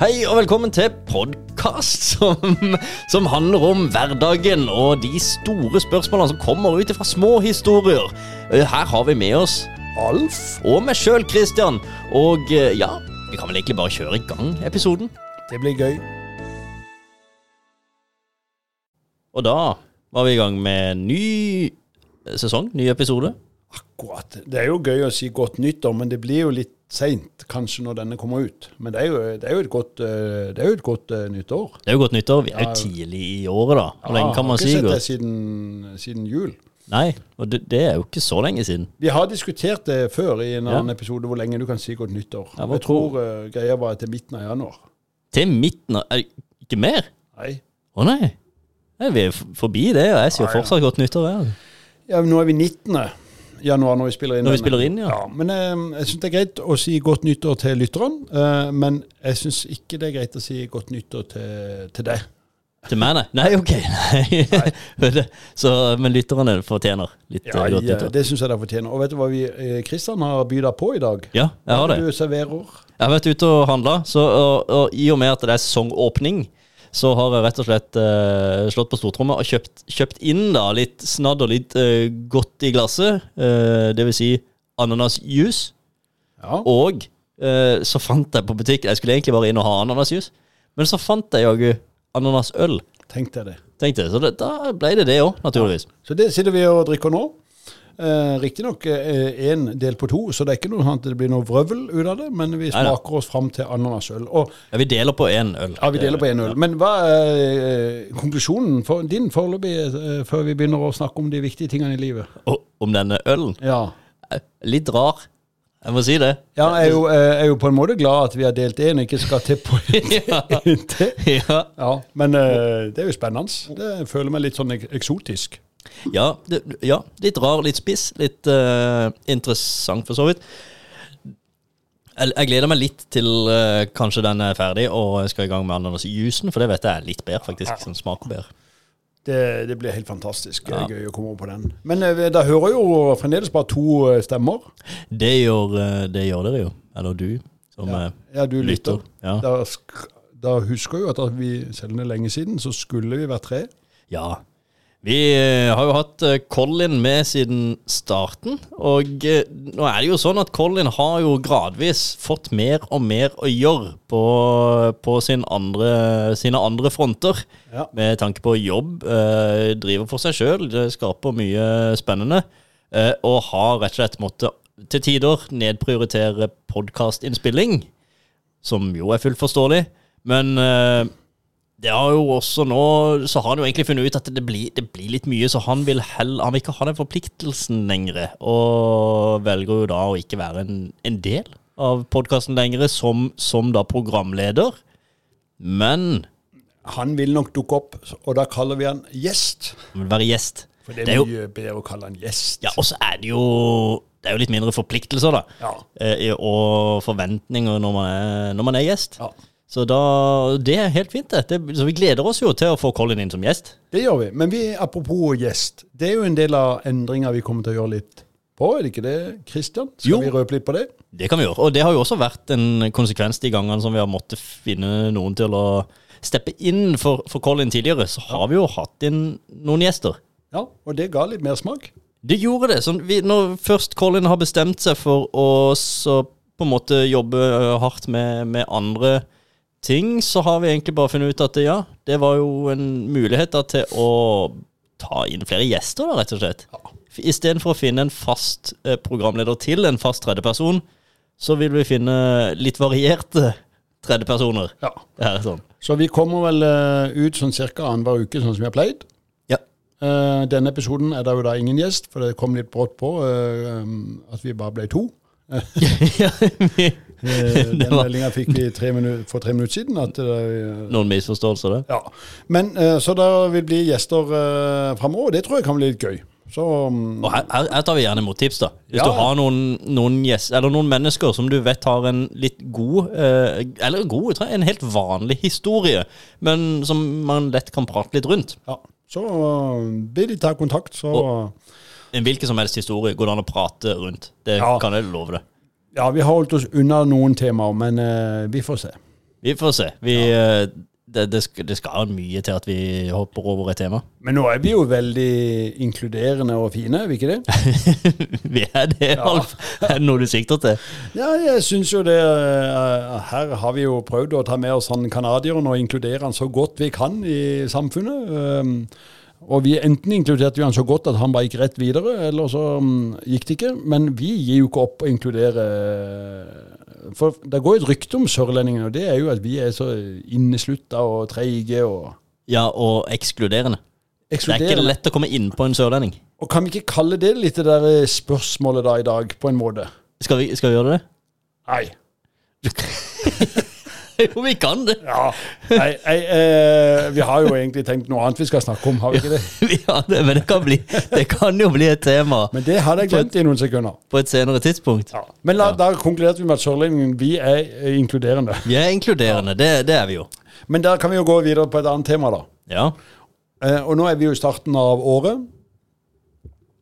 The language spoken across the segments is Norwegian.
Hei og velkommen til podkast som, som handler om hverdagen og de store spørsmålene som kommer ut fra små historier. Eh, Her har vi med oss Alf og meg sjøl, Christian. Og eh, ja, vi kan vel egentlig bare kjøre i gang episoden. Det blir gøy. Og da var vi i gang med ny sesong, ny episode. Akkurat. Det er jo gøy å si godt nyttår, men det blir jo litt seint kanskje når denne kommer ut. Men det er jo, det er jo et godt, eh, det er jo et godt uh, nyttår. Det er jo godt nyttår. Vi er jo Ja. tidlig i året, da. Hvor lenge kan man si? godt? har ikke sett det siden, siden jul. Nei, og det, det er jo ikke så lenge siden. Vi har diskutert det før i en Ja. annen episode hvor lenge du kan si godt nyttår. Ja, jeg tror uh, greia var til midten av januar. Til midten av Ikke mer? Nei. Å nei. nei. Vi er forbi det, og jeg sier Ja, ja. fortsatt godt nyttår. Ja. Ja, men nå er vi 19. januar når vi spiller inn. Når vi spiller inn, ja. men eh, jeg syns det er greit å si godt nyttår til lytteren. eh, men jeg syns ikke det er greit å si godt nyttår til, til deg. Til meg, nei? Nei, ok. Nei. nei. så, men lytterne fortjener litt Ja, godt nyttår. ja, det syns jeg de fortjener. Og vet du hva vi, eh, Kristian har bydd på i dag? Ja, jeg har det. Du serverer. Jeg har vært ute og handla, så og, og i og med at det er sesongåpning, så har jeg rett og slett uh, slått på stortrommet og kjøpt, kjøpt inn da litt snadd og litt uh, godt i glasset. Uh, det vil si ananasjuice. Ja. Og så fant jeg på butikk Jeg skulle egentlig bare inn og ha ananasjuice, men så fant jeg jaggu ananasøl. Tenkte jeg det. Tenkte jeg, Så det, da ble det det òg, naturligvis. Så det sitter vi og drikker nå. Eh, Riktignok én del på to, så det er ikke noe sånn at det blir noe vrøvl ut av det. Men vi smaker oss fram til ananasøl. Ja, vi deler på én øl. ja, vi deler på én øl. Men hva er eh, konklusjonen for din foreløpig, eh, før vi begynner å snakke om de viktige tingene i livet? Og om denne ølen. Ja. Eh, Litt rar. Jeg må si det. Ja, jeg er jo, jeg er jo på en måte glad at vi har delt én ikke skal til på Ja. en til. ja. Ja, men eh, det er jo spennende. Det føler meg litt sånn eksotisk. Ja, det, ja, litt rar, litt spiss. Litt uh, interessant, for så vidt. Jeg, jeg gleder meg litt til uh, kanskje den er ferdig og jeg skal i gang med ananasjuicen, for det vet jeg er litt bedre, faktisk. Som smaker bedre. Det, det blir helt fantastisk Ja. gøy å komme over på den. Men eh, da hører jo fremdeles bare to stemmer. Det gjør, det gjør dere jo. Eller du, som Ja, ja du lytter. lytter. Ja. Da, da husker jo at vi, selv om det er lenge siden, så skulle vi vært tre. Ja. Vi eh, har jo hatt eh, Colin med siden starten, og eh, nå er det jo sånn at Colin har jo gradvis fått mer og mer å gjøre på, på sin andre, sine andre fronter. Ja. Med tanke på jobb, driver for seg sjøl, skaper mye spennende, og har rett og slett måttet til tider nedprioritere podkastinnspilling, som jo er fullt forståelig, men det har jo også nå Så har han jo egentlig funnet ut at det blir, det blir litt mye, så han vil heller Han vil ikke ha den forpliktelsen lenger, og velger jo da å ikke være en, en del av podkasten lenger, som, som da programleder. Men Han vil nok dukke opp, og da kaller vi han gjest. han vil være gjest. For det Det er, mye jo- bedre å kalle han gjest. Ja, og så er det jo Det er jo litt mindre forpliktelser, da. Ja. eh, Og forventninger når man er, når man er gjest. Ja. Så da Det er helt fint, det. det. Så vi gleder oss jo til å få Colin inn som gjest. Det gjør vi. Men vi, apropos gjest, det er jo en del av endringa vi kommer til å gjøre litt på, er det ikke det, Kristian? Skal Jo. vi røpe litt på det? Det kan vi gjøre. Og det har jo også vært en konsekvens de gangene som vi har måttet finne noen til å steppe inn for, for Colin tidligere. Så har vi jo hatt inn noen gjester. Ja, og det ga litt mersmak. Det gjorde det. Sånn, vi, når først Colin har bestemt seg for å så på en måte jobbe hardt med, med andre ting, så har vi egentlig bare funnet ut at ja, det var jo en mulighet da, til å ta inn flere gjester, da, rett og slett. Istedenfor å finne en fast eh, programleder til en fast tredjeperson, så vil vi finne litt varierte tredjepersoner. Ja. Sånn. Så vi kommer vel eh, ut sånn ca. annenhver uke, sånn som vi har pleid. Ja. Eh, denne episoden er det jo da ingen gjest, for det kom litt brått på uh, at vi bare ble to. ja vi, Den var- meldinga fikk vi tre for tre minutter siden. At, eh, noen misforståelser, det. ja. Men eh, Så det vil bli gjester framover. Det tror jeg kan bli litt gøy. Så um, Og her, her, tar vi gjerne imot tips, da. Hvis Ja. du har noen, noen, gjest, eller noen mennesker som du vet har en litt god eh, Eller god, jeg tror en helt vanlig historie, men som man lett kan prate litt rundt. ja. Så uh, be de ta kontakt, så Og- En hvilken som helst historie går det an å prate rundt. Det Ja. kan jeg love deg. Ja, vi har holdt oss unna noen temaer, men uh, vi får se. Vi får se. Vi, eh, det, det, skal, det skal mye til at vi hopper over et tema. Men nå er vi jo veldig inkluderende og fine, er vi ikke det? vi er det, Alf. Er det noe du sikter til? Ja, jeg syns jo det eh, Her har vi jo prøvd å ta med oss han canadieren og inkludere han så godt vi kan i samfunnet. Og vi enten inkluderte vi han så godt at han bare gikk rett videre, eller så um, gikk det ikke. Men vi gir jo ikke opp å inkludere For det går et rykte om sørlendingene, og det er jo at vi er så inneslutta og treige og Ja, og ekskluderende. ekskluderende. Det er ikke lett å komme inn på en sørlending. Og kan vi ikke kalle det litt det der spørsmålet da i dag, på en måte? Skal vi, skal vi gjøre det? Nei. jo, vi kan det. Ja. Nei, nei eh, vi har jo egentlig tenkt noe annet vi skal snakke om, har vi ikke det? Vi har det, Men det kan, bli, det kan jo bli et tema Men det hadde jeg glemt i noen sekunder. på et senere tidspunkt. Ja. Men la, da konkluderte vi med at sørlendingen vi er eh, inkluderende. Vi er inkluderende, det, det er vi jo. Men der kan vi jo gå videre på et annet tema, da. Ja. Eh, og nå er vi jo i starten av året.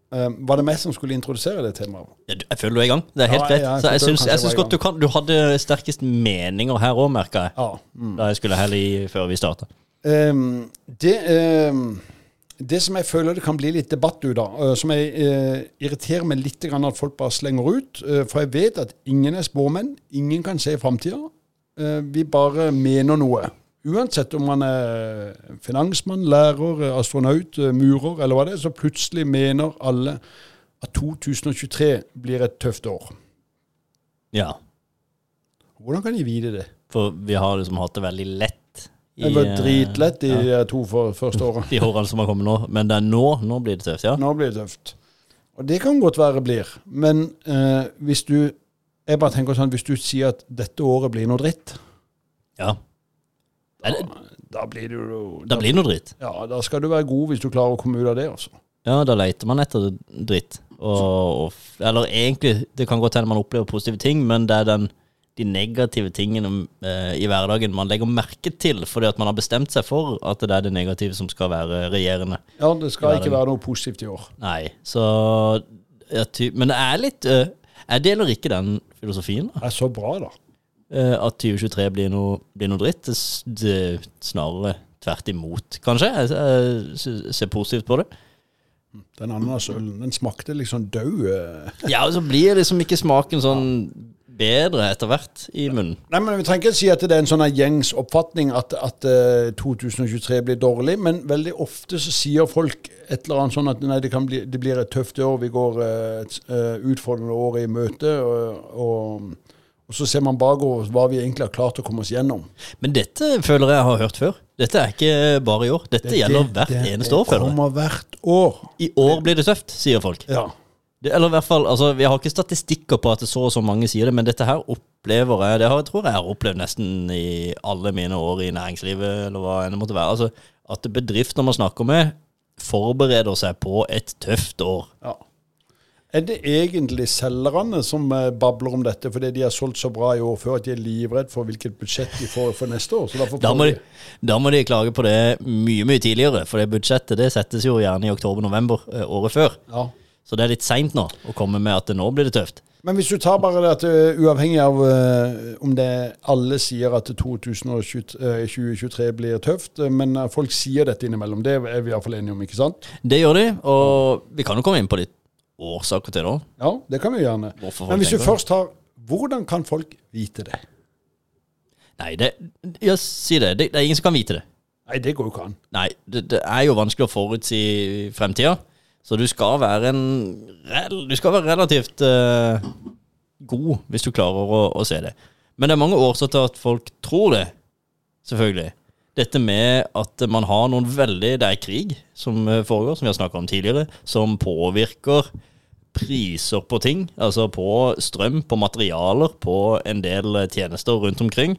Eh, var det meg som skulle introdusere det temaet? Jeg føler du er i gang. Det er helt Ja, greit. ja, jeg jeg syns, jeg syns godt du kan Du hadde sterkest meninger her òg, merka jeg. Ja. Mm. Da jeg skulle helle i før vi starta. Um, det, um, det som jeg føler det kan bli litt debatt ut av, øh, som jeg uh, irriterer meg litt grann at folk bare slenger ut, uh, for jeg vet at ingen er spåmenn, ingen kan se framtida. vi bare mener noe. Uansett om man er finansmann, lærer, astronaut, eh, murer eller hva det er, så plutselig mener alle at 2023 blir et tøft år. Ja. Hvordan kan de vite det? For vi har liksom hatt det veldig lett. i, Det var eh, dritlett de ja, eh, to for, første årene. de årene som har kommet nå. Men det er nå. Nå blir det tøft, ja. Nå blir det tøft. Og det kan godt være det blir. Men eh, hvis du Jeg bare tenker sånn, hvis du sier at dette året blir noe dritt, ja. Da, det, da blir det jo det blir noe dritt. Ja, da skal du være god hvis du klarer å komme ut av det, altså. Ja, da leter man etter dritt. Og, og, eller egentlig, det kan godt hende man opplever positive ting, men det er den, de negative tingene eh, i hverdagen man legger merke til, fordi at man har bestemt seg for at det er det negative som skal være regjerende. Ja, det skal ikke være noe positivt i år. Nei, så ja, ty, Men det er litt eh, Jeg deler ikke den filosofien. da. Det er så bra, da. Eh, at 2023 blir noe, blir noe dritt. Det, snarere tvert imot, kanskje. Jeg, ser positivt på det. Den ananasølen, den smakte liksom død. eh. Ja, og så blir liksom ikke smaken sånn bedre etter hvert i munnen. Nei, men Vi trenger ikke si at det er en sånn gjengs oppfatning at, at eh, 2023 blir dårlig, men veldig ofte så sier folk et eller annet sånn at nei, det, kan bli, det blir et tøft år, vi går eh, et eh, utfordrende år i møte, og, og, og så ser man bakover hva vi egentlig har klart å komme oss gjennom. Men dette føler jeg har hørt før. Dette er ikke bare i år. Dette gjelder hvert det, eneste år, føler jeg. Det kommer hvert år. I år blir det tøft, sier folk. Ja. Det, eller i hvert fall, altså, Vi har ikke statistikker på at det så og så mange sier det, men dette her opplever jeg Det har, jeg tror jeg har opplevd nesten i alle mine år i næringslivet, eller hva enn det måtte være. altså At bedrifter man snakker med, forbereder seg på et tøft år. ja. Er det egentlig selgerne som eh, babler om dette fordi de har solgt så bra i år før at de er livredd for hvilket budsjett de får for neste år? Så Da må, de, da må de klage på det mye mye tidligere, for det budsjettet det settes jo gjerne i oktober-november eh, året før. Ja. Så det er litt seint nå å komme med at nå blir det tøft. Men hvis du tar bare det at uh, uavhengig av om det alle sier at 2023 uh, 2023 blir tøft, men folk sier dette innimellom, det er vi iallfall enige om, ikke sant? Det gjør de, og vi kan jo komme inn på litt årsaker til det òg. Ja, det kan vi gjerne. Men hvis du først tar Hvordan kan folk vite det? Nei, det, ja, si det. det. Det er ingen som kan vite det. Nei, det går jo ikke an. Nei, det, det er jo vanskelig å forutsi fremtida. Så du skal være en Du skal være relativt uh, god hvis du klarer å, å se det. Men det er mange årsaker til at folk tror det, selvfølgelig. Dette med at man har noen veldig Det er krig som eh, foregår, som vi har snakka om tidligere, som påvirker priser på ting. Altså på strøm, på materialer, på en del eh, tjenester rundt omkring.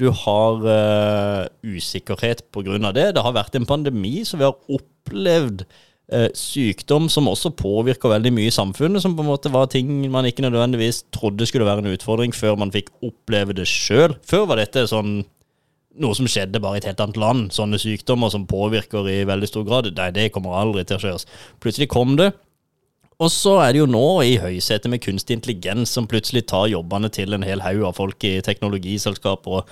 Du har uh, usikkerhet pga. det. Det har vært en pandemi, så vi har opplevd sykdom som også påvirker veldig mye i samfunnet, som på en måte var ting man ikke nødvendigvis trodde skulle være en utfordring før man fikk oppleve det sjøl. Før var dette sånn noe som skjedde bare i et helt annet land. Sånne sykdommer som påvirker i veldig stor grad. Nei, det kommer aldri til å skje oss. Plutselig kom det, Og så er det jo nå i høysetet med kunstig intelligens som plutselig tar jobbene til en hel haug av folk i teknologiselskaper og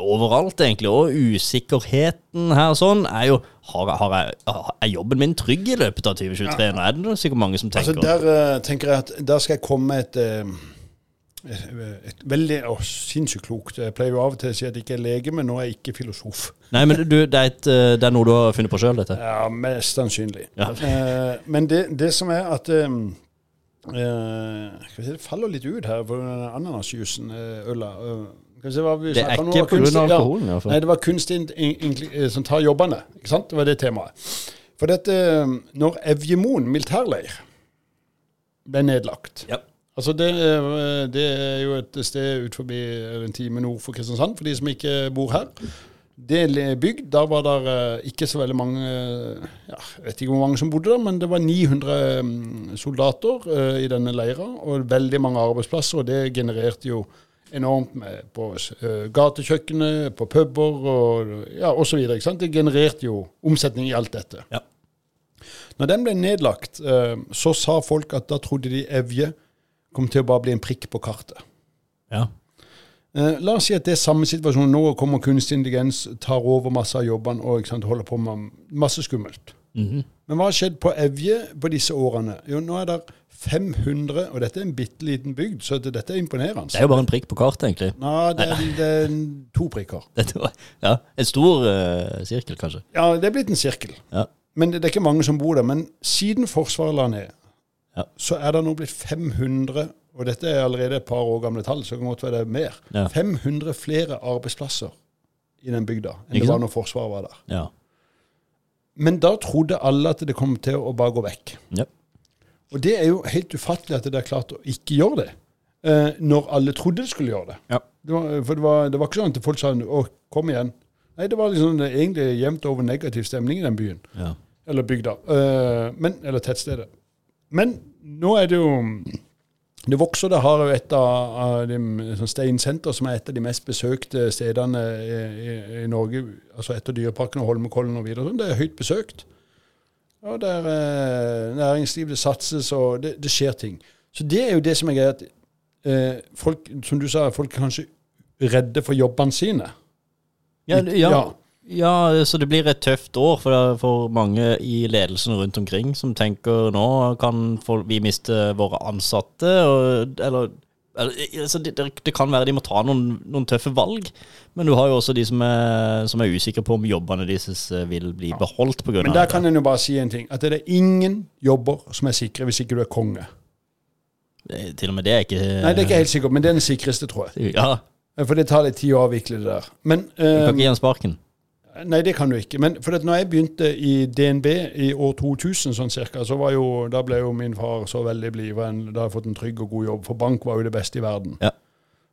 overalt, egentlig. Og usikkerheten her sånn er jo har, har jeg, Er jobben min trygg i løpet av 2023? Nå er det sikkert mange som tenker. Altså Der uh, tenker jeg at der skal jeg komme med et, eh, et, veldig å, sinnssykt klokt. Jeg pleier jo av og til å si at jeg ikke er lege, men nå er jeg ikke filosof. Nei, men du, det, er et, det er noe du har funnet på sjøl, dette? Ja, Mest sannsynlig. Ja. Eh, men det, det som er at eh, eh, se, Det faller litt ut her på den ananasjuicen, eh, øla. Eh, vi Det er ikke pga. alkoholen, i hvert fall. Nei, det var kunstig in- in- in- eh, som tar jobbene. Ikke sant? Det var det temaet. For dette, eh, når Evjemoen militærleir ble nedlagt Ja. Altså det, eh, det er jo et sted ut forbi en time nord for Kristiansand, for de som ikke bor her. Det bygd, da var det ikke så veldig mange ja, Jeg vet ikke hvor mange som bodde der, men det var 900 mm, soldater eh, i denne leira, og veldig mange arbeidsplasser. Og det genererte jo enormt med på gatekjøkkenet, på puber og ja, osv. Det genererte jo omsetning i alt dette. Ja. Når den ble nedlagt, eh, så sa folk at da trodde de Evje kom til å bare bli en prikk på kartet. ja. Eh, la oss si at det er samme situasjon nå, kommer kunstig intelligens, tar over masse av jobbene og sant, holder på med masse skummelt. Mhm. Men hva har skjedd på Evje på disse årene? Jo, nå er det 500, og dette er en bitte liten bygd, så dette er imponerende. Det er jo bare en prikk på kartet, egentlig. Nei, det, er- det er to prikker. Var, ja, En stor uh, sirkel, kanskje. Ja, det er blitt en sirkel. Ja. Men det er ikke mange som bor der. Men siden Forsvaret la ned, Ja. så er det nå blitt 500 Og dette er allerede et par år gamle tall, så det kan godt være det er mer. Ja. 500 flere arbeidsplasser i den bygda enn Ikke det var når Forsvaret var der. Ja. Men da trodde alle at det kom til å bare gå vekk. Ja. Og det er jo helt ufattelig at det er klart å ikke gjøre det, eh, når alle trodde det skulle gjøre det. Ja. det var, for det var, det var ikke sånn at folk sa 'å, kom igjen'. Nei, det var liksom egentlig jevnt over negativ stemning i den byen. ja. Eller bygda. Eh, men, eller tettstedet. Men nå er det jo Det vokser. Det har jo et av, av de sånn Steinsenter, som er et av de mest besøkte stedene i, i, i Norge. Altså etter Dyreparken og Holmenkollen og videre. Det er høyt besøkt. Og der eh, næringsliv, det satses, og det, det skjer ting. Så det er jo det som er greia. eh, folk, Som du sa, folk er kanskje redde for jobbene sine. Ja, ja, Ja. Ja, så det blir et tøft år for, for mange i ledelsen rundt omkring som tenker nå kan folk, vi miste våre ansatte, og, eller, altså det, det- kan være de må ta noen, noen tøffe valg, men du har jo også de som er, som er usikre på om jobbene deres eh, vil bli beholdt på grunn Men der kan en jo bare si en ting. At det er ingen jobber som er sikre hvis ikke du er konge. Det, Til og med det er ikke Nei, det er ikke helt sikkert, men det er den sikreste, tror jeg. Ja, For det tar litt tid å avvikle det der. Men du kan eh, ikke gi han sparken. Nei, det kan du ikke. Men for at når jeg begynte i DNB i år 2000, sånn cirka, så var jo, da ble jo min far så veldig blid. Da har jeg fått en trygg og god jobb, for bank var jo det beste i verden. Ja.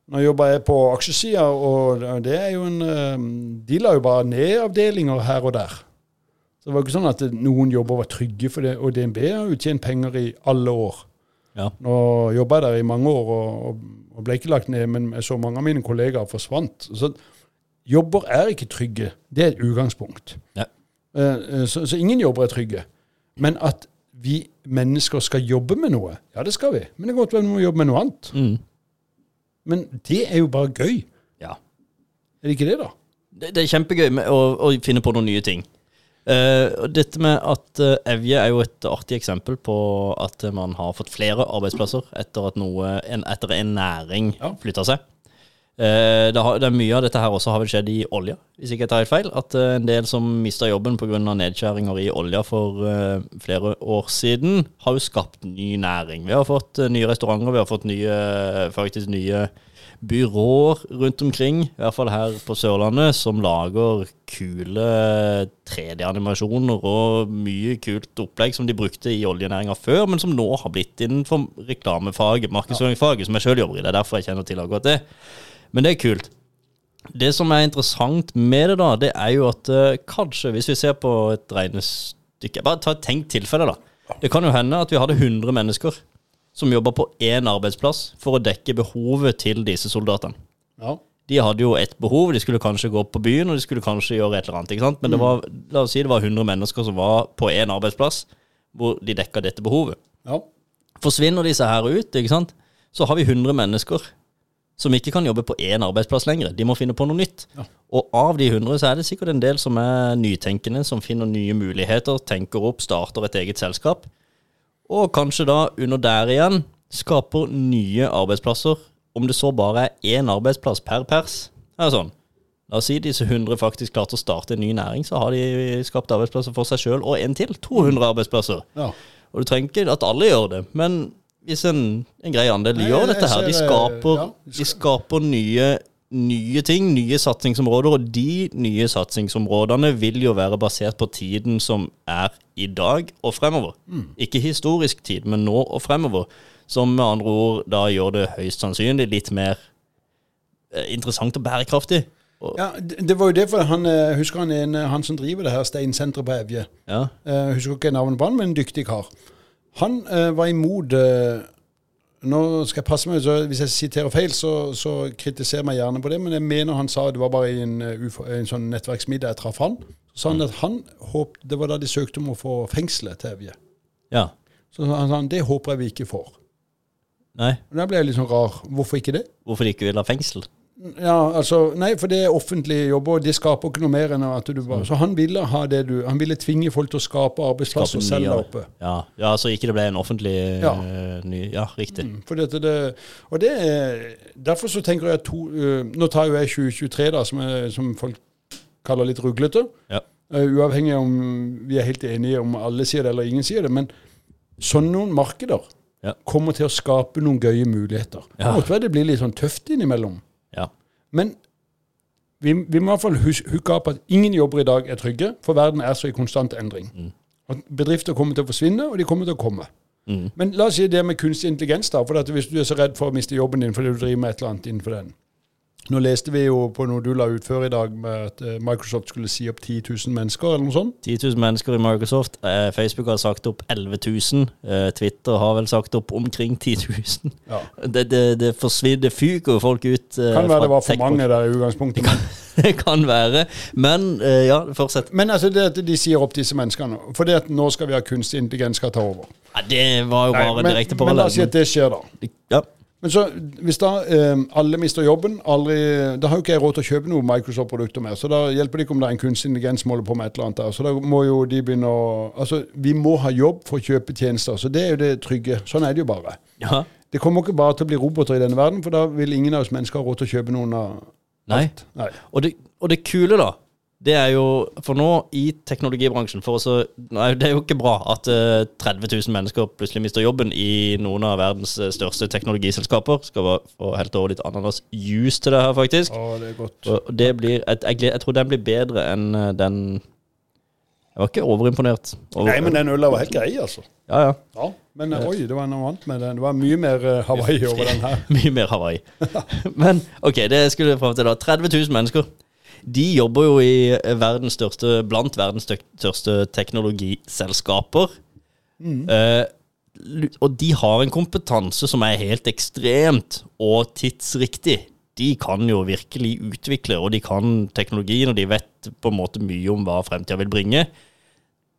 Nå jobber jeg på aksjesida, og det er jo en eh, De la jo bare ned avdelinger her og der. Så det var ikke sånn at noen jobber var trygge for det. Og DNB har jo tjent penger i alle år. Ja. Nå jobba jeg der i mange år og, og ble ikke lagt ned, men jeg så mange av mine kollegaer forsvant. Så jobber er ikke trygge. Det er et utgangspunkt. Ja. Eh, eh, Så, så ingen jobber er trygge. Men at vi mennesker skal jobbe med noe, ja det skal vi. Men det er godt være vi må jobbe med noe annet. Mm. Men det er jo bare gøy. Ja. Er det ikke det, da? Det, det er kjempegøy med å, å finne på noen nye ting. Uh, dette med at uh, Evje er jo et artig eksempel på at man har fått flere arbeidsplasser etter at noe, en, etter en næring Ja. flytta seg. Eh, det, har, det er Mye av dette her også har vel skjedd i olja, hvis ikke jeg tar helt feil. At eh, en del som mista jobben pga. nedskjæringer i olja for eh, flere år siden, har jo skapt ny næring. Vi har fått nye restauranter, vi har fått nye, faktisk nye byråer rundt omkring, i hvert fall her på Sørlandet, som lager kule 3D-animasjoner og mye kult opplegg som de brukte i oljenæringa før, men som nå har blitt innenfor reklamefaget, markedsføringsfaget, som jeg sjøl jobber i. Det er derfor jeg kjenner til akkurat det. Men det er kult. Det som er interessant med det, da, det er jo at eh, kanskje, hvis vi ser på et regnestykke Bare ta et tenkt tilfelle, da. Det kan jo hende at vi hadde 100 mennesker som jobba på én arbeidsplass for å dekke behovet til disse soldatene. Ja. De hadde jo ett behov, de skulle kanskje gå opp på byen, og de skulle kanskje gjøre et eller annet. ikke sant? Men det var, la oss si det var 100 mennesker som var på én arbeidsplass, hvor de dekka dette behovet. ja. Forsvinner disse her ut, ikke sant? så har vi 100 mennesker som ikke kan jobbe på én arbeidsplass lenger. De må finne på noe nytt. Ja. Og av de 100 så er det sikkert en del som er nytenkende, som finner nye muligheter, tenker opp, starter et eget selskap. Og kanskje da under der igjen skaper nye arbeidsplasser. Om det så bare er én arbeidsplass per pers. Er det sånn? La oss si disse 100 faktisk klarte å starte en ny næring, så har de skapt arbeidsplasser for seg sjøl og en til. 200 arbeidsplasser. Ja. Og du trenger ikke at alle gjør det, men hvis en, en grei andel Nei, gjør dette her, de skaper, ja. de skaper nye, nye ting, nye satsingsområder, og de nye satsingsområdene vil jo være basert på tiden som er i dag og fremover. Mm. Ikke historisk tid, men nå og fremover. Som med andre ord da gjør det høyst sannsynlig litt mer eh, interessant og bærekraftig. Og, Ja, det, det var jo det, for han, eh, husker han en, han som driver det her steinsenteret på Evje. ja, Uh, husker ikke navnet på han, men en dyktig kar. Han eh, var imot eh, Nå skal jeg passe meg, så hvis jeg siterer feil, så, så kritiser meg gjerne på det, men jeg mener han sa det var bare i en, uh, en sånn nettverksmiddag jeg traff han. Så sa han at han håpet, Det var da de søkte om å få fengselet til Evje. ja. Så han sa det håper jeg vi ikke får. Nei, Da ble jeg litt sånn rar. Hvorfor ikke det? hvorfor ikke vil ha fengsel? Ja, altså, Nei, for det er offentlige jobber, og det skaper ikke noe mer enn at du bare Så han ville ha det du Han ville tvinge folk til å skape arbeidsplasser selv der oppe. Ja, ja, så ikke det ble en offentlig Ja. eh, ny Ja, riktig. Mm, For dette, det, og det er, Derfor så tenker jeg to, uh, Nå tar jo jeg 2023, da, som, er, som folk kaller litt ruglete. Ja. Uh, uavhengig om vi er helt enige om alle sier det eller ingen sier det. Men sånne noen markeder Ja. kommer til å skape noen gøye muligheter. Ja. Det måtte være det blir litt sånn tøft innimellom. Men vi, vi må i hvert fall hooke opp at ingen jobber i dag er trygge, for verden er så i konstant endring. Mm. Og bedrifter kommer til å forsvinne, og de kommer til å komme. Mm. Men la oss si det med kunstig intelligens, da. For at hvis du er så redd for å miste jobben din fordi du driver med et eller annet innenfor den. Nå leste vi jo på noe du la ut før i dag, med at eh, Microsoft skulle si opp 10 000 mennesker, eller noe sånt. 10 000 mennesker i Microsoft. Eh, Facebook har sagt opp 11 000. Eh, Twitter har vel sagt opp omkring 10 000. Ja. Det, det, det forsvinner, fyker folk ut. Kan være det var for mange der i utgangspunktet. Men, det kan være. Men ja, fortsett. men altså det at de sier opp disse menneskene for det at nå skal vi ha kunstig intelligens skal ta over. Ja, det var jo Nei, bare men, direkte parallell. men la oss si at det skjer, da. Ja. Men så, hvis da eh, alle mister jobben, aldri, da har jo ikke jeg råd til å kjøpe noen Microsoft-produkter mer. Så da hjelper det ikke om det er en kunstig intelligens som holder på med et eller annet der. Så da må jo de begynne å Altså, vi må ha jobb for å kjøpe tjenester. Så det er jo det trygge. Sånn er det jo bare. ja. Det kommer ikke bare til å bli roboter i denne verden, for da vil ingen av oss mennesker ha råd til å kjøpe noen av Nei. alt. Nei. Og det, og det kule, da, det er jo For nå i teknologibransjen for også, nei, Det er jo ikke bra at uh, 30 000 mennesker plutselig mister jobben i noen av verdens eh, største teknologiselskaper. Skal bare få helt over litt ananas-juice til det her, faktisk. Å, det er godt. Og det blir, jeg, jeg, jeg tror den blir bedre enn eh, den Jeg var ikke overimponert. Over, Nei, men den øla var helt grei, altså. Ja, ja. Ja, Men eh, oi, det var noe annet med den. Det var mye mer Hawaii over den her. Mye mer Hawaii. Men ok, det skulle jeg fram til da. 30 000 mennesker. De jobber jo i verdens største, blant verdens største teknologiselskaper. Eh, lu- og de har en kompetanse som er helt ekstremt og tidsriktig. De kan jo virkelig utvikle, og de kan teknologien, og de vet på en måte mye om hva fremtida vil bringe.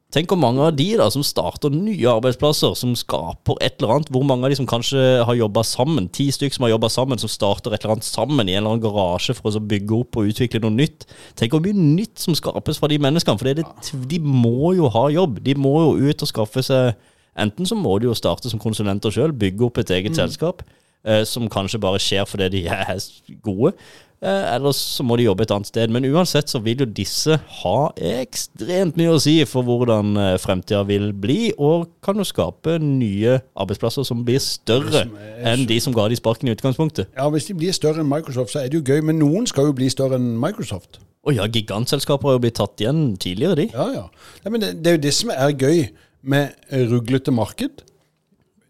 Tenk hvor mange av de da som starter nye arbeidsplasser, som skaper et eller annet. Hvor mange av de som kanskje har jobba sammen, ti stykker som har jobba sammen, som starter et eller annet sammen i en eller annen garasje for å så bygge opp og utvikle noe nytt. Tenk hvor mye nytt som skapes fra de menneskene, for det det, de må jo ha jobb. De må jo ut og skaffe seg Enten så må de jo starte som konsulenter sjøl, bygge opp et eget selskap, eh, som kanskje bare skjer fordi de er gode. Eh, eller så må de jobbe et annet sted. Men uansett så vil jo disse ha ekstremt mye å si for hvordan eh, fremtida vil bli, og kan jo skape nye arbeidsplasser som blir større enn de som ga de sparken i utgangspunktet. Ja, Hvis de blir større enn Microsoft, så er det jo gøy. Men noen skal jo bli større enn Microsoft. Og ja, gigantselskaper har jo blitt tatt igjen tidligere, de. Ja, ja. Nei, men det, det er jo det som er gøy med ruglete marked.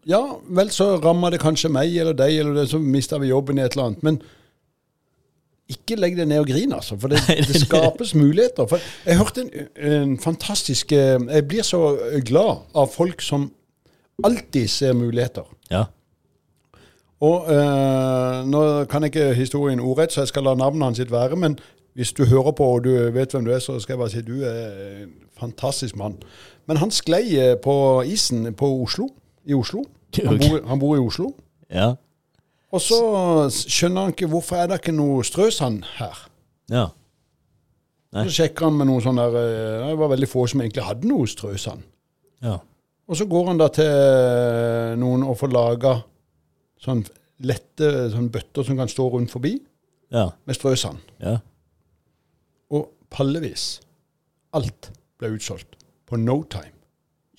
Ja, vel, så rammer det kanskje meg eller deg, eller det, så mister vi jobben i et eller annet. Men ikke legg deg ned og grin, altså. For det, det skapes muligheter. For jeg hørte en, en fantastisk eh, Jeg blir så glad av folk som alltid ser muligheter. Ja. Og øh, Nå kan jeg ikke historien ordrett, så jeg skal la navnet hans sitt være. Men hvis du hører på og du vet hvem du er, så skal jeg bare si du er en fantastisk mann. Men han sklei eh, på isen på Oslo, i Oslo. Han bor, han bor i Oslo. Ja. Og så skjønner han ikke hvorfor er det ikke noe strøsand her. Ja. Nei. Så sjekker han med noen sånne der, eh, Det var veldig få som egentlig hadde noe strøsand. Ja. Og så går han da til eh, noen og får laga sånn lette sånn bøtter som kan stå rundt forbi, Ja. med strøsand. Ja. Og pallevis. Alt ble utsolgt på no time.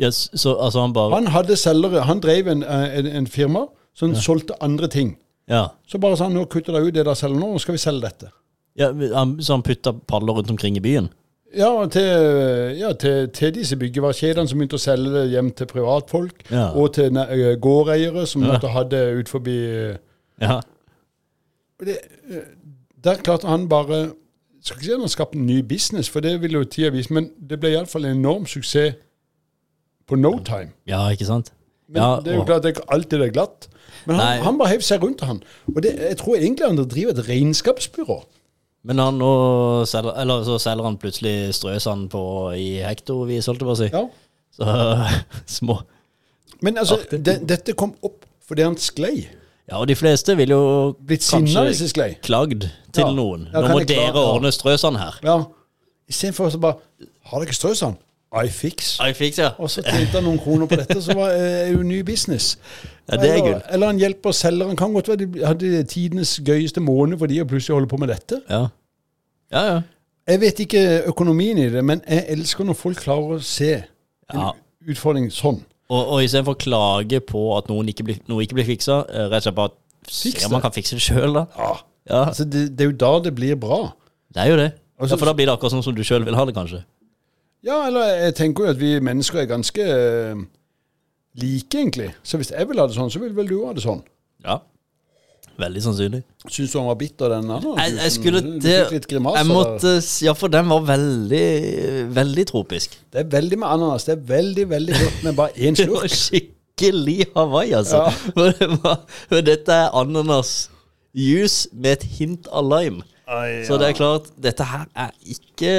Yes, så altså han bare Han hadde selgere, han drev en, eh, en, en firma som solgte andre ting. Ja. Så bare sa han nå kutter dere ut det dere selger nå, nå skal vi selge dette. ja så han putta paller rundt omkring i byen? Ja, til, ja, til, til disse byggevarekjedene som begynte å selge det hjem til privatfolk, Ja. og til gårdeiere som Ja. måtte ha det ut forbi Ja. det, Der klarte han bare Skal ikke si at han skapte en ny business, for det ville jo tida vise, men det ble iallfall en enorm suksess på no time. Ja, ikke sant? Men Ja, det er jo klart det er ikke alltid det er glatt. Men Nei. han, han bare heiv seg rundt han. Og det, jeg tror egentlig han driver et regnskapsbyrå. Men han nå selger, eller så selger han plutselig strøsand på i hektovis, holdt jeg på å si. Ja. Så små. Men altså, de, dette kom opp fordi han sklei. Ja, og de fleste vil jo Blitt sinna hvis de sklei. klagd til Ja. noen. Ja, Nå må dere Ja. ordne strøsand her. Ja. Istedenfor så bare Har dere strøsand? I fix. I fix, ja. Og så tjente han noen kroner på dette, så var det jo ny business. Ja, det er gull. eller han hjelper selgeren. Kan godt være de hadde tidenes gøyeste måned for de å plutselig holde på med dette. Ja. Ja, ja. Jeg vet ikke økonomien i det, men jeg elsker når folk klarer å se en Ja. utfordring sånn. Og, og istedenfor å klage på at noen ikke blir, noe ikke blir fiksa, eh, rett og slett bare Fiks se om man kan fikse det sjøl, da. Ja. Ja, Altså, det, det er jo da det blir bra. det er jo det. Altså- Ja, For da blir det akkurat sånn som du sjøl vil ha det, kanskje. Ja, eller jeg tenker jo at vi mennesker er ganske eh, like, egentlig. Så hvis jeg vil ha det sånn, så vil vel du ha det sånn. Ja. Veldig sannsynlig. Syns du han var bitter, den andre? Jeg, jeg skulle til Jeg måtte Ja, for den var veldig Veldig tropisk. Det er veldig med ananas. Det er veldig, veldig godt med bare én Det var slurk. skikkelig Hawaii, altså. Ja. For det var, for dette er ananasjuice med et hint av lime. Så det er klart, dette her er ikke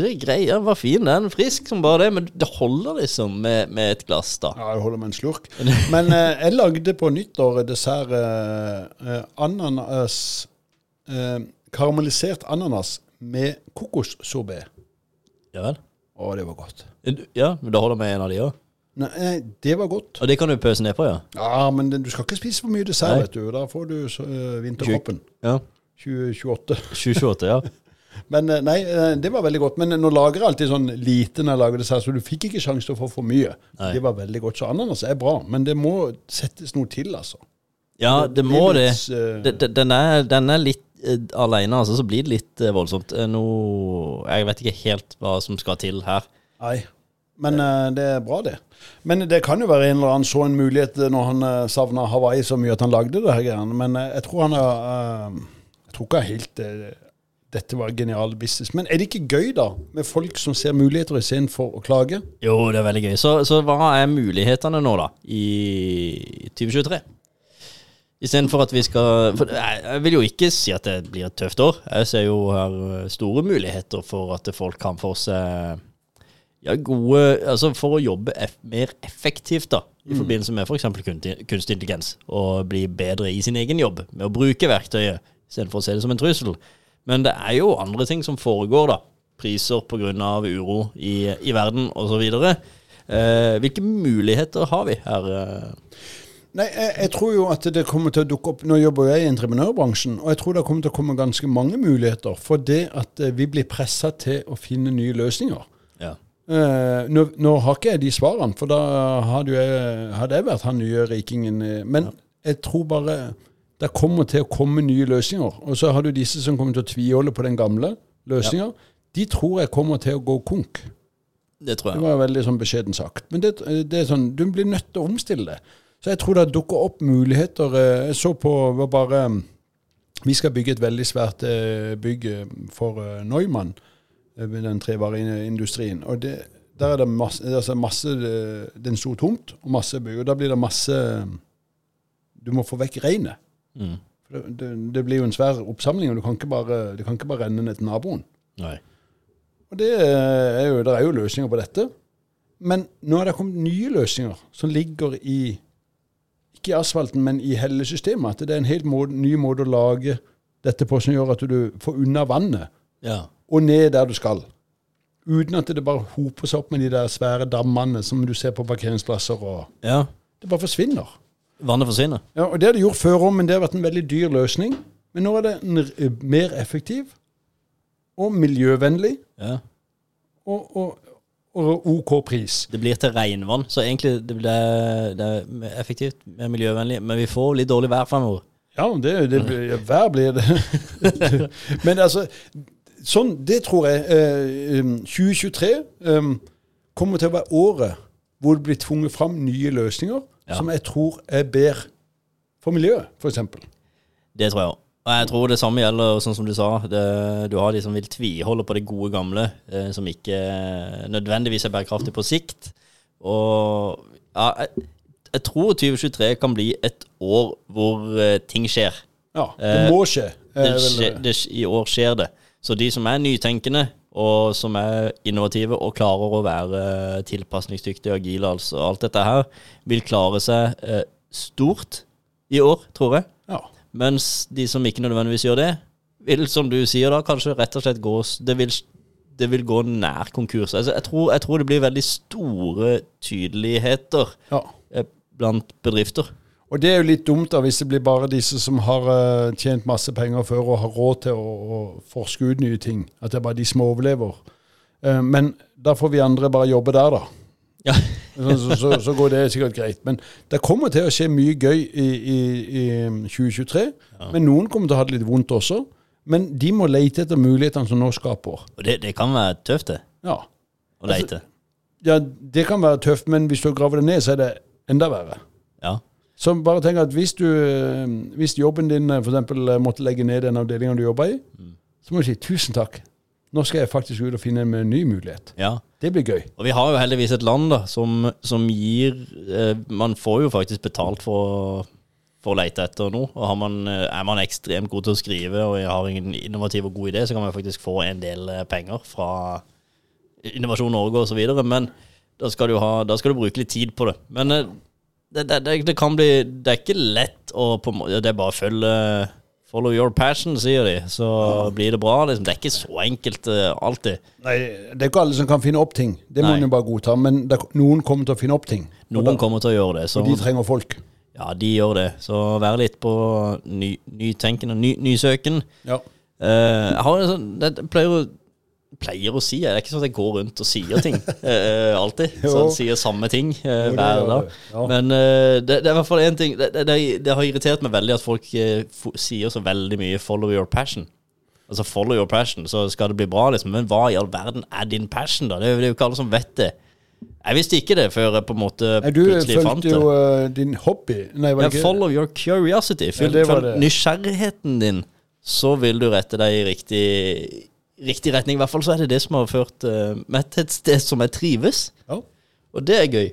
det er grei. Den var fin, den. Frisk som bare det. Men det holder liksom med, med et glass, da. Ja, det holder med en slurk. Men eh, jeg lagde på nyttår dessert eh, eh, ananas eh, Karamellisert ananas med kokossorbé. Ja vel. Å, det var godt. Ja, men det holder med en av de òg. Nei, eh, det var godt. Og det kan du pøse ned på, ja? Ja, men du skal ikke spise for mye dessert, Nei. vet du. Da får du uh, eh, vinterkroppen. Ja. 2028. 2028, ja. Men eh, nei, eh, det var veldig godt. Men nå lager jeg alltid sånn lite når jeg lager dessert, så du fikk ikke sjanse til å få for mye. Nei. Det var veldig godt. Så ananas er bra, men det må settes noe til, altså. Ja, det må det. litt, eh, Det- det- Den er, den er litt uh, aleine, altså, så blir det litt uh, voldsomt. Eh, Nå Jeg vet ikke helt hva som skal til her. Nei. Men eh, det er bra, det. Men det kan jo være en eller annen så en mulighet eh, når han uh, savna Hawaii så mye at han lagde det her greiene. Men eh, jeg tror han er eh, Jeg helt eh, dette var genial business. Men er det ikke gøy, da, med folk som ser muligheter istedenfor å klage? Jo, det er veldig gøy. Så, så hva er mulighetene nå, da, i 2023? Istedenfor at vi skal for jeg, vil jo ikke si at det blir et tøft år. Jeg ser jo her eh, store muligheter for at folk kan få seg ja, gode Altså for å jobbe eff mer effektivt, da. I forbindelse med f.eks. For kunstig intelligens. Og bli bedre i sin egen jobb med å bruke verktøyet istedenfor å se det som en trussel. Men det er jo andre ting som foregår, da. Priser pga. uro i, i verden osv. Eh, hvilke muligheter har vi her? eh? Nei, jeg, jeg tror jo at det kommer til å dukke opp Nå jobber jeg i entreprenørbransjen, og jeg tror det kommer til å komme ganske mange muligheter for det at eh, vi blir pressa til å finne nye løsninger. Ja. Eh, nå, nå har ikke jeg de svarene, for da hadde, jeg, hadde jeg vært han nye rikingen. Men Men jeg tror bare det kommer til å komme nye løsninger. Og så har du disse som kommer til å tviholde på den gamle løsninga. De tror jeg kommer til å gå konk. Det tror jeg. Det var veldig sånn beskjeden sagt. Men det, det er sånn, du blir nødt til å omstille det. Så jeg tror det dukker opp muligheter. eh, Jeg så på var bare Vi skal bygge et veldig svært eh, bygg eh, for eh, Neumann, eh, den trevareindustrien. Og det, der er det masse, altså masse eh, Det er en stor tomt og masse bygg. Og da blir det masse Du må få vekk regnet. Mm. Det, det, det blir jo en svær oppsamling, og du kan ikke bare, kan ikke bare renne ned til naboen. Nei. Og det er jo, det er jo løsninger på dette. Men nå er det kommet nye løsninger som ligger i ikke i asfalten, men i hele systemet. At det er en helt måte, ny måte å lage dette på som gjør at du får unna vannet Ja. og ned der du skal. Uten at det bare hoper seg opp med de der svære dammene som du ser på parkeringsplasser. og ja. Det bare forsvinner. Vannet forsvinner. Ja, og Det har de gjort før òg, men det har vært en veldig dyr løsning. Men nå er det en mer effektiv og miljøvennlig Ja. og, og, og OK pris. Det blir til regnvann, så egentlig det blir, det er effektivt, mer miljøvennlig. Men vi får litt dårlig vær fremover. Ja, det, det vær blir det. Men altså, sånn, det tror jeg eh, um, 2023 eh, kommer til å være året hvor det blir tvunget fram nye løsninger Ja. som jeg tror er bedre for miljøet, f.eks. Det tror jeg òg. Og jeg tror det samme gjelder, sånn som du sa. Det, du har de som vil tviholde på det gode gamle, eh, som ikke nødvendigvis er bærekraftig på sikt. Og ja, jeg, jeg tror 2023 kan bli et år hvor eh, ting skjer. Ja, det Eh, må skje. Eh, det skje det, I år skjer det. Så de som er nytenkende, og som er innovative og klarer å være tilpasningsdyktige og agile, altså alt dette her, vil klare seg eh, stort i år, tror jeg. ja. Mens de som ikke nødvendigvis gjør det, vil, som du sier da, kanskje rett og slett gå Det vil, det vil gå nær konkurs. Altså, jeg, tror, jeg tror det blir veldig store tydeligheter ja. eh, blant bedrifter. Og det er jo litt dumt da, hvis det blir bare disse som har uh, tjent masse penger før og har råd til å, å forske ut nye ting. At det er bare de som overlever. Uh, men da får vi andre bare jobbe der, da. Ja. Så, så, så, går det sikkert greit. Men det kommer til å skje mye gøy i, i, i 2023. Men noen kommer til å ha det litt vondt også. Men de må lete etter mulighetene som nå skaper. Og det, det kan være tøft, det. Ja. Å leite. ja, det kan være tøft, men hvis du graver det ned, så er det enda verre. Ja. Så bare tenk at hvis, du, eh, hvis jobben din f.eks. for eksempel eh, måtte legge ned den avdelingen du jobber i, så må du si tusen takk. Nå skal jeg faktisk ut og finne en ny mulighet. ja. Det blir gøy. Og vi har jo heldigvis et land da, som, som gir eh, Man får jo faktisk betalt for, for å lete etter noe. Og har man, eh, er man ekstremt god til å skrive og har en innovativ og god idé, så kan man faktisk få en del eh, penger fra Innovasjon Norge osv. Men da skal, du ha, da skal du bruke litt tid på det. Men eh, det, det, det, det kan bli Det er ikke lett å på Det er bare å følge Follow your passion, sier de. Så blir det bra. Liksom. Det er ikke så enkelt uh, alltid. Nei, Det er ikke alle som kan finne opp ting. Det må en jo bare godta. Men det, noen kommer til å finne opp ting. Noen da, kommer til å gjøre det. Så og de trenger folk. Ja, de gjør det. Så vær litt på ny, nytenkende, ny, nysøken. Ja. Uh, jeg har en sånn det, jeg pleier, å, pleier å si Det er ikke sånn at jeg går rundt og sier ting eh, alltid. Jo. Sånn, sier samme ting eh, hver dag. Men eh, det, det er i hvert fall én ting det, det, det har irritert meg veldig at folk eh, sier så veldig mye 'follow your passion'. Altså follow your passion, så skal det bli bra, liksom. Men hva i all verden er din passion, da? Det er jo ikke alle som vet det. Jeg visste ikke det før jeg på en måte Nei, Du plutselig fant fulgte det. jo uh, din hobby. Nei, var det ja, follow your curiosity. Følg, det. nysgjerrigheten din, så vil du rette deg i riktig, riktig retning. I hvert fall så er det det som har ført uh, meg til et sted som jeg trives. Ja. Og det er gøy.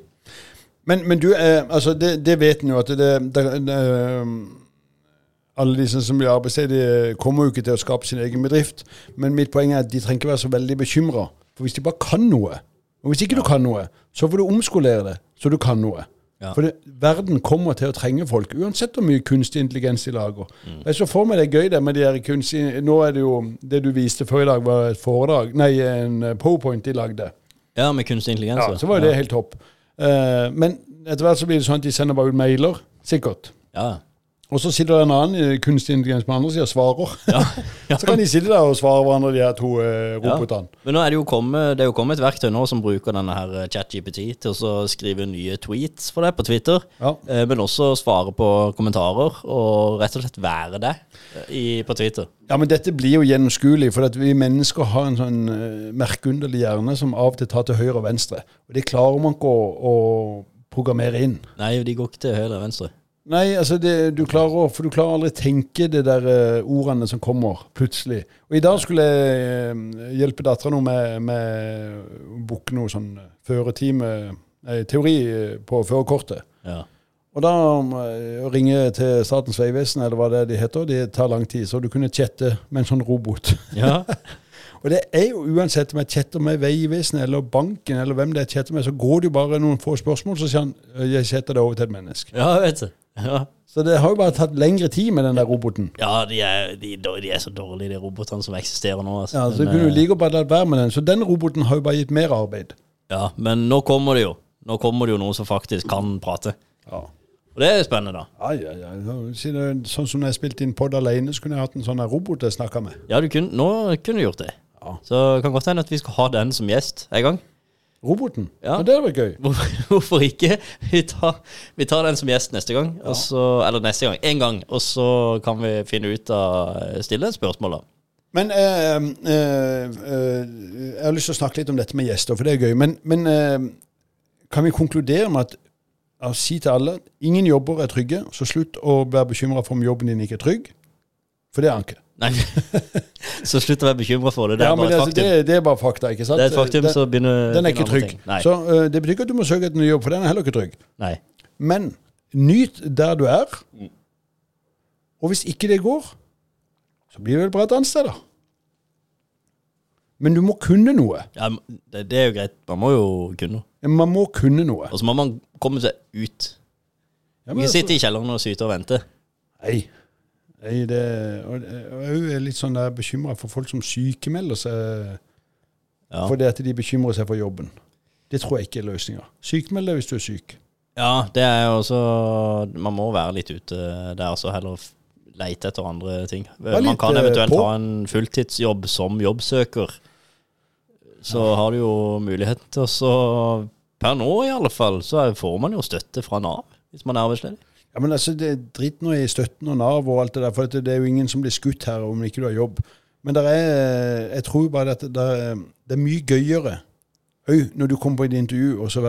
Men, men du, eh, altså det, det vet en jo at det, det, det um, Alle disse som blir arbeidsledige, kommer jo ikke til å skape sin egen bedrift. Men mitt poeng er at de trenger ikke være så veldig bekymra. For hvis de bare kan noe, og hvis ikke du kan noe, så får du omskolere det så du kan noe. Ja. For det, verden kommer til å trenge folk, uansett hvor mye kunstig intelligens de lager. Jeg så for meg det er gøy det med de her kunstige Nå er det jo Det du viste før i dag, var et foredrag Nei, en eh, powerpoint de lagde. Ja, med kunstig intelligens. Ja, så var jo det helt topp. Uh, men etter hvert så blir det sånn at de sender bare ut mailer, sikkert. Ja. Og så sitter det en annen eh, kunstig intelligens på andre sida og svarer. Ja. ja. så kan de sitte der og svare hverandre, de her to eh, robotene. Men nå er det jo kommet, det jo kommet et verktøy nå som bruker denne her eh, ChatGPT til å skrive nye tweets for deg på Twitter. Ja. eh, Men også svare på kommentarer, og rett og slett være det eh, i, på Twitter. Ja, men dette blir jo gjennomskuelig, for at vi mennesker har en sånn uh, merkeunderlig hjerne som av og til tar til høyre og venstre. Og det klarer man ikke å, å programmere inn. Nei, de går ikke til høyre og venstre. Nei, altså det, du klarer, for du klarer aldri tenke de der eh, ordene som kommer plutselig. Og i dag skulle jeg eh, hjelpe dattera med, med å booke noe sånn føretime, nei, teori eh, på førerkortet. Ja. Og da eh, å ringe til Statens vegvesen, eller hva det er de heter, det tar lang tid. Så du kunne chatte med en sånn robot. Ja. Og det er jo uansett om jeg chatter med Vegvesenet eller banken, eller hvem det er chatter med, så går det jo bare noen få spørsmål, så sier han eh, jeg chatter det over til et menneske. ja, vet det. Ja, Så det har jo bare tatt lengre tid med den der roboten. ja de, er, de, de er så dårlige, de robotene som eksisterer nå. Altså. Ja, så Men, kunne du eh, like godt latt være med den. Så den roboten har jo bare gitt mer arbeid. ja, men nå kommer det jo. Nå kommer det jo noen som faktisk kan prate. Ja. Og det er spennende, da. Ja, ja, ja. Sånn som når jeg spilte inn pod alene, så kunne jeg hatt en sånn robot jeg snakka med. Ja, du kunne, nå kunne du gjort det. Ja. Så det kan godt hende at vi skal ha den som gjest en gang. Roboten? Ja. Men det hadde vært gøy. Hvorfor, hvorfor ikke? Vi tar, vi tar den som gjest neste gang. Og så, eller neste gang. Én gang. Og så kan vi finne ut av Stille spørsmål, da. Men eh, eh, eh, jeg har lyst til å snakke litt om dette med gjester, for det er gøy. Men, men eh, kan vi konkludere med at å si til alle ingen jobber er trygge, så slutt å være bekymra for om jobben din ikke er trygg. For det er han ikke. Nei, Så slutt å være bekymra for det. Det er Ja, bare et altså, faktum. det, det er bare fakta, ikke sant? Det er et faktum, den, så begynner den er ikke trygg. Så uh, det betyr ikke at du må søke etter ny jobb, for den er heller ikke trygg. Nei. Men nyt der du er. Og hvis ikke det går, så blir det vel bra et annet sted, da. Men du må kunne noe. Ja, det, det er jo greit. Man må jo kunne. Man må kunne noe. Og så må man komme seg ut. Ja, men Ikke altså- sitte i kjelleren og syte og vente. Nei. Nei, det og Jeg er litt sånn bekymra for folk som sykemelder seg Ja. fordi at de bekymrer seg for jobben. Det tror jeg ikke er løsninga. Sykmeld deg hvis du er syk. ja, det er jo også Man må være litt ute der, så heller leite etter andre ting. Man kan eh, eventuelt på. ha en fulltidsjobb som jobbsøker. Så har du jo mulighet til å Per nå i alle fall, så får man jo støtte fra Nav hvis man er arbeidsledig. Ja, men altså, det Drit nå i støtten og Nav og alt det der, for det er jo ingen som blir skutt her om ikke du har jobb. Men er, jeg tror bare at det er, det er mye gøyere òg når du kommer på et intervju og så,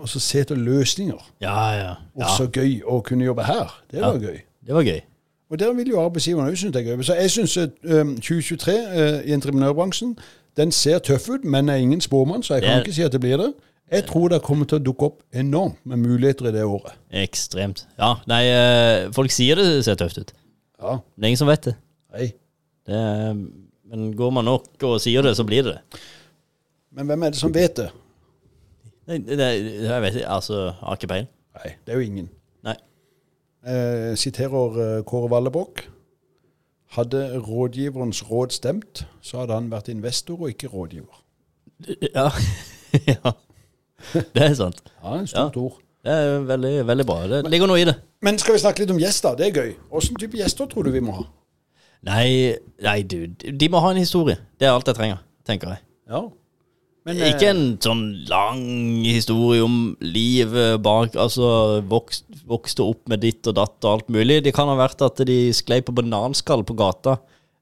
og så se etter løsninger. Ja, ja. Og så gøy å kunne jobbe her. Det Ja. var gøy. det var gøy. Og der vil jo arbeidsgiverne òg synes det er gøy. Så jeg syns 2023 eh, i entreprenørbransjen den ser tøff ut, men er ingen spåmann, så jeg kan Det ikke si at det blir det. Jeg tror det kommer til å dukke opp enormt med muligheter i det året. Ekstremt. Ja, nei, eh, folk sier det ser tøft ut. Ja, det er ingen som vet det. nei. det er, men går man nok og sier det, så blir det det. Men hvem er det som vet det? Nei, det, jeg vet ikke, altså, har ikke peiling. Nei, det er jo ingen. Nei. Jeg siterer eh, Kåre Vallebokk. Hadde rådgiverens råd stemt, så hadde han vært investor og ikke rådgiver. Ja. ja. Det er sant. Ja, en stort ord. Det er veldig, veldig bra. Det ligger noe i det. Men skal vi snakke litt om gjester? Det er gøy. Åssen type gjester tror du vi må ha? Nei, nei, du, de må ha en historie. Det er alt jeg trenger, tenker jeg. Ja. Men, eh, Ikke en sånn lang historie om livet bak Altså vokst, vokste opp med ditt og datt og alt mulig. Det kan ha vært at de sklei på bananskall på gata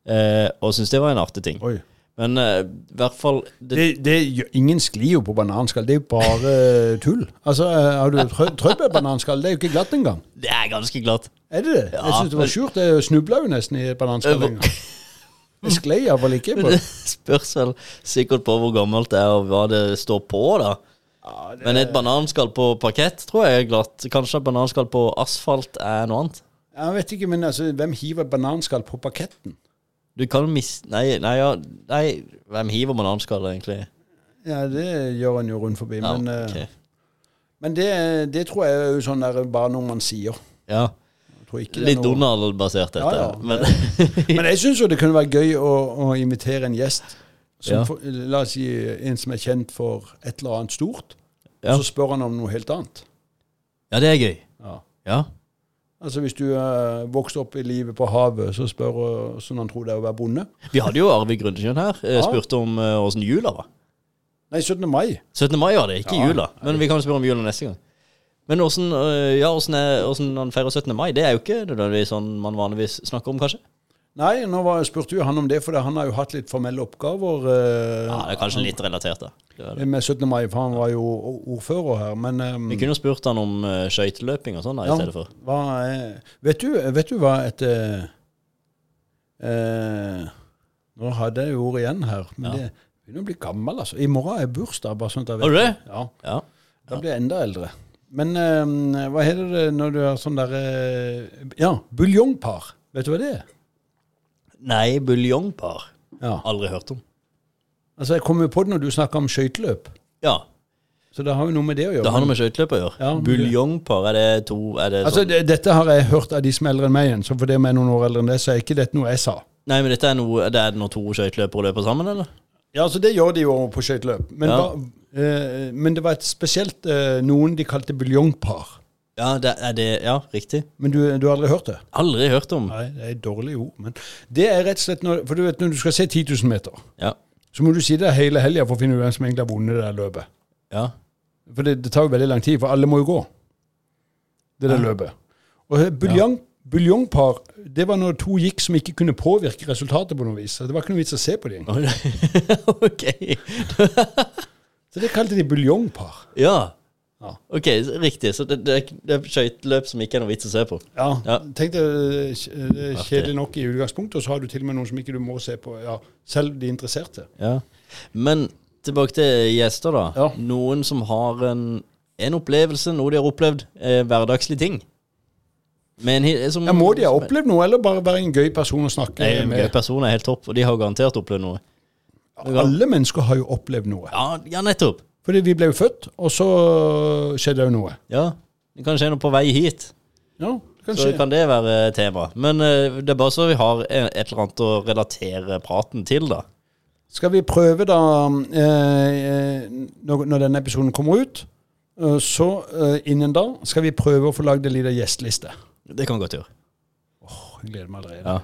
eh, og syntes det var en artig ting. Oi. Men eh, i hvert fall det, Det, det, ingen sklir jo på bananskall. Det er jo bare tull. Altså, eh, Har du prøvd bananskall? Det er jo ikke glatt engang. det er ganske glatt. Er det det? Ja, jeg syns det var surt. Jeg snubla jo nesten i bananskallinga. Det sklei iallfall ikke. På. det spørs vel sikkert på hvor gammelt det er og hva det står på, da. Ja, det, Men et bananskall på parkett tror jeg er glatt. Kanskje et bananskall på asfalt er noe annet. jeg vet ikke, men altså, hvem hiver bananskall på parketten? Du kan miste Nei, nei, ja, nei. Hvem hiver bananskall, egentlig? Ja, det gjør en jo rundt forbi. Ja, men eh, ok. men det, det tror jeg er jo sånn der bare noe man sier. ja. Jeg tror ikke det er Litt noe- Donald-basert, dette. Ja, ja. Men Men jeg syns jo det kunne være gøy å, å invitere en gjest som Ja. for, La oss si en som er kjent for et eller annet stort, Ja. og så spør han om noe helt annet. ja, det er gøy. Ja. Ja. Altså Hvis du uh, vokste opp i livet på havet, så spør uh, sånn han tror det er å være bonde. Vi hadde jo Arvid Grundesjøen her. eh, Ja. Spurte om åssen uh, jula var. Nei, 17. mai. 17. mai var det, ikke Ja, jula. Men vi kan spørre om jula neste gang. Men åssen ja, er- åssen han feirer 17. mai, det er jo ikke nødvendigvis sånn man vanligvis snakker om, kanskje? Nei, nå var, spurte jo han om det, for han har jo hatt litt formelle oppgaver Eh, Ja, det er kanskje litt relatert, da. Det det. med 17. mai, for han var jo ordfører her. Men um, Vi kunne jo spurt han om uh, skøyteløping og sånn da, i Ja. stedet for. hva vet, du, vet du hva et eh, eh, Nå hadde jeg jo ordet igjen her, men Ja. det begynner å bli gammel, altså. I morgen er bursdag, bare sånn at jeg vet Har du det? Ja, Ja. Da blir jeg enda eldre. Men eh, hva heter det når du har sånn derre Ja, buljongpar. Vet du hva det er? Nei, buljongpar. Ja. Aldri hørt om. Altså, jeg kom jo på det når du snakka om skøyteløp. Ja. Så det har jo noe med det å gjøre. Det har noe med skøyteløp å gjøre. Ja, Buljongpar, er det to er det Altså, sånn? det, Dette har jeg hørt av de som er eldre enn meg igjen, så fordi vi er noen år eldre enn det, så er ikke dette noe jeg sa. Nei, men dette er noe Det er når to skøyteløpere løper sammen, eller? Ja, altså Det gjør de jo på skøyteløp. Men, Ja. eh, men det var et spesielt eh, noen de kalte buljongpar. Ja, det er det Ja, riktig. Men du, du har aldri hørt det? Aldri hørt om. Nei, det er dårlig ord. Men det er rett og slett når, For du vet, når du skal se 10 000 meter, Ja. så må du si det hele helga for å finne ut hvem som egentlig har vunnet det der løpet. Ja. For det, det tar jo veldig lang tid, for alle må jo gå. Det der Ja. løpet. Og buljong, buljongpar, det var når to gikk som ikke kunne påvirke resultatet på noe vis. Så Det var ikke noe vits å se på dem. ok. Så det kalte de buljongpar. Ja. Ja. Ok, riktig. Så det, det, det er skøyteløp som ikke er noe vits å se på. Ja, Ja. Tenk deg eh, det er kjedelig nok i utgangspunktet, og så har du til og med noen som ikke du må se på. Ja, selv de interesserte. Ja. Men tilbake til gjester, da. Ja. Noen som har en, en opplevelse, noe de har opplevd, eh, hverdagslige ting. Men som, Ja, Må de ha opplevd noe, eller bare være en gøy person å snakke Nei, en gøy person er helt topp, og de har garantert opplevd noe. Alle mennesker har jo opplevd noe. Ja, ja nettopp. Fordi vi ble jo født, og så skjedde jo noe. Ja. Det kan skje noe på vei hit. Ja, det kan Så skje. kan det være tema. Men eh, det er bare så vi har et eller annet å relatere praten til, da. Skal vi prøve da, eh, eh, når, denne episoden kommer ut, så innen da skal vi prøve å få lagd en liten gjesteliste. Det kan godt gjøre. Åh, jeg gleder meg allerede. Ja.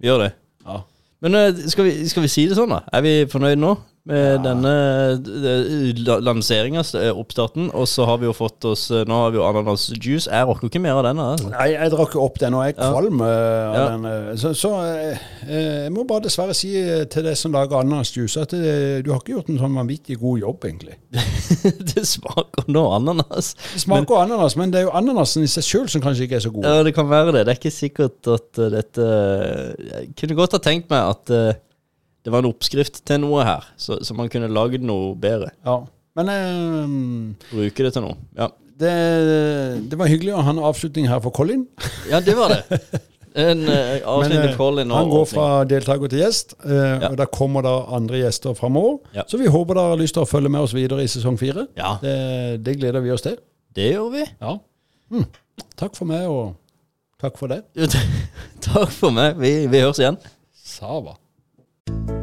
Vi gjør det. Ja. Men skal vi, skal vi si det sånn, da? Er vi fornøyd nå med denne uh, lanseringa, eh, oppstarten? Og så har vi jo fått oss eh, Nå har vi jo ananasjuice. Jeg rocker ikke mer av denne. Altså. Nei, jeg drakk opp den, og jeg er Ja. kvalm eh, av Ja. den. eh, Så, så eh, eh, jeg må bare dessverre si eh, til deg som lager ananasjuice, at det, du har ikke gjort en sånn vanvittig god jobb, egentlig. det smaker nå ananas. Det smaker ananas, men det er jo ananasen i seg sjøl som kanskje ikke er så god. Ja, det kan være det. Det er ikke sikkert at eh, dette Jeg kunne godt ha tenkt meg at eh, det var en oppskrift til noe her, så, så man kunne lagd noe bedre. Ja. Men eh, Bruke det til noe. Ja, det, det var hyggelig å ha en avslutning her for Colin. ja det var det. En uh, avslutning Men, med eh, Colin Han går fra deltaker til gjest, eh, Ja. og da kommer da andre gjester framover. Ja. Så vi håper dere har lyst til å følge med oss videre i sesong fire. Ja, Det, det gleder vi oss til. det gjør vi. Ja. Mm. Takk for meg, og takk for det. Takk for meg. Vi, vi høres igjen. Sava. Thank you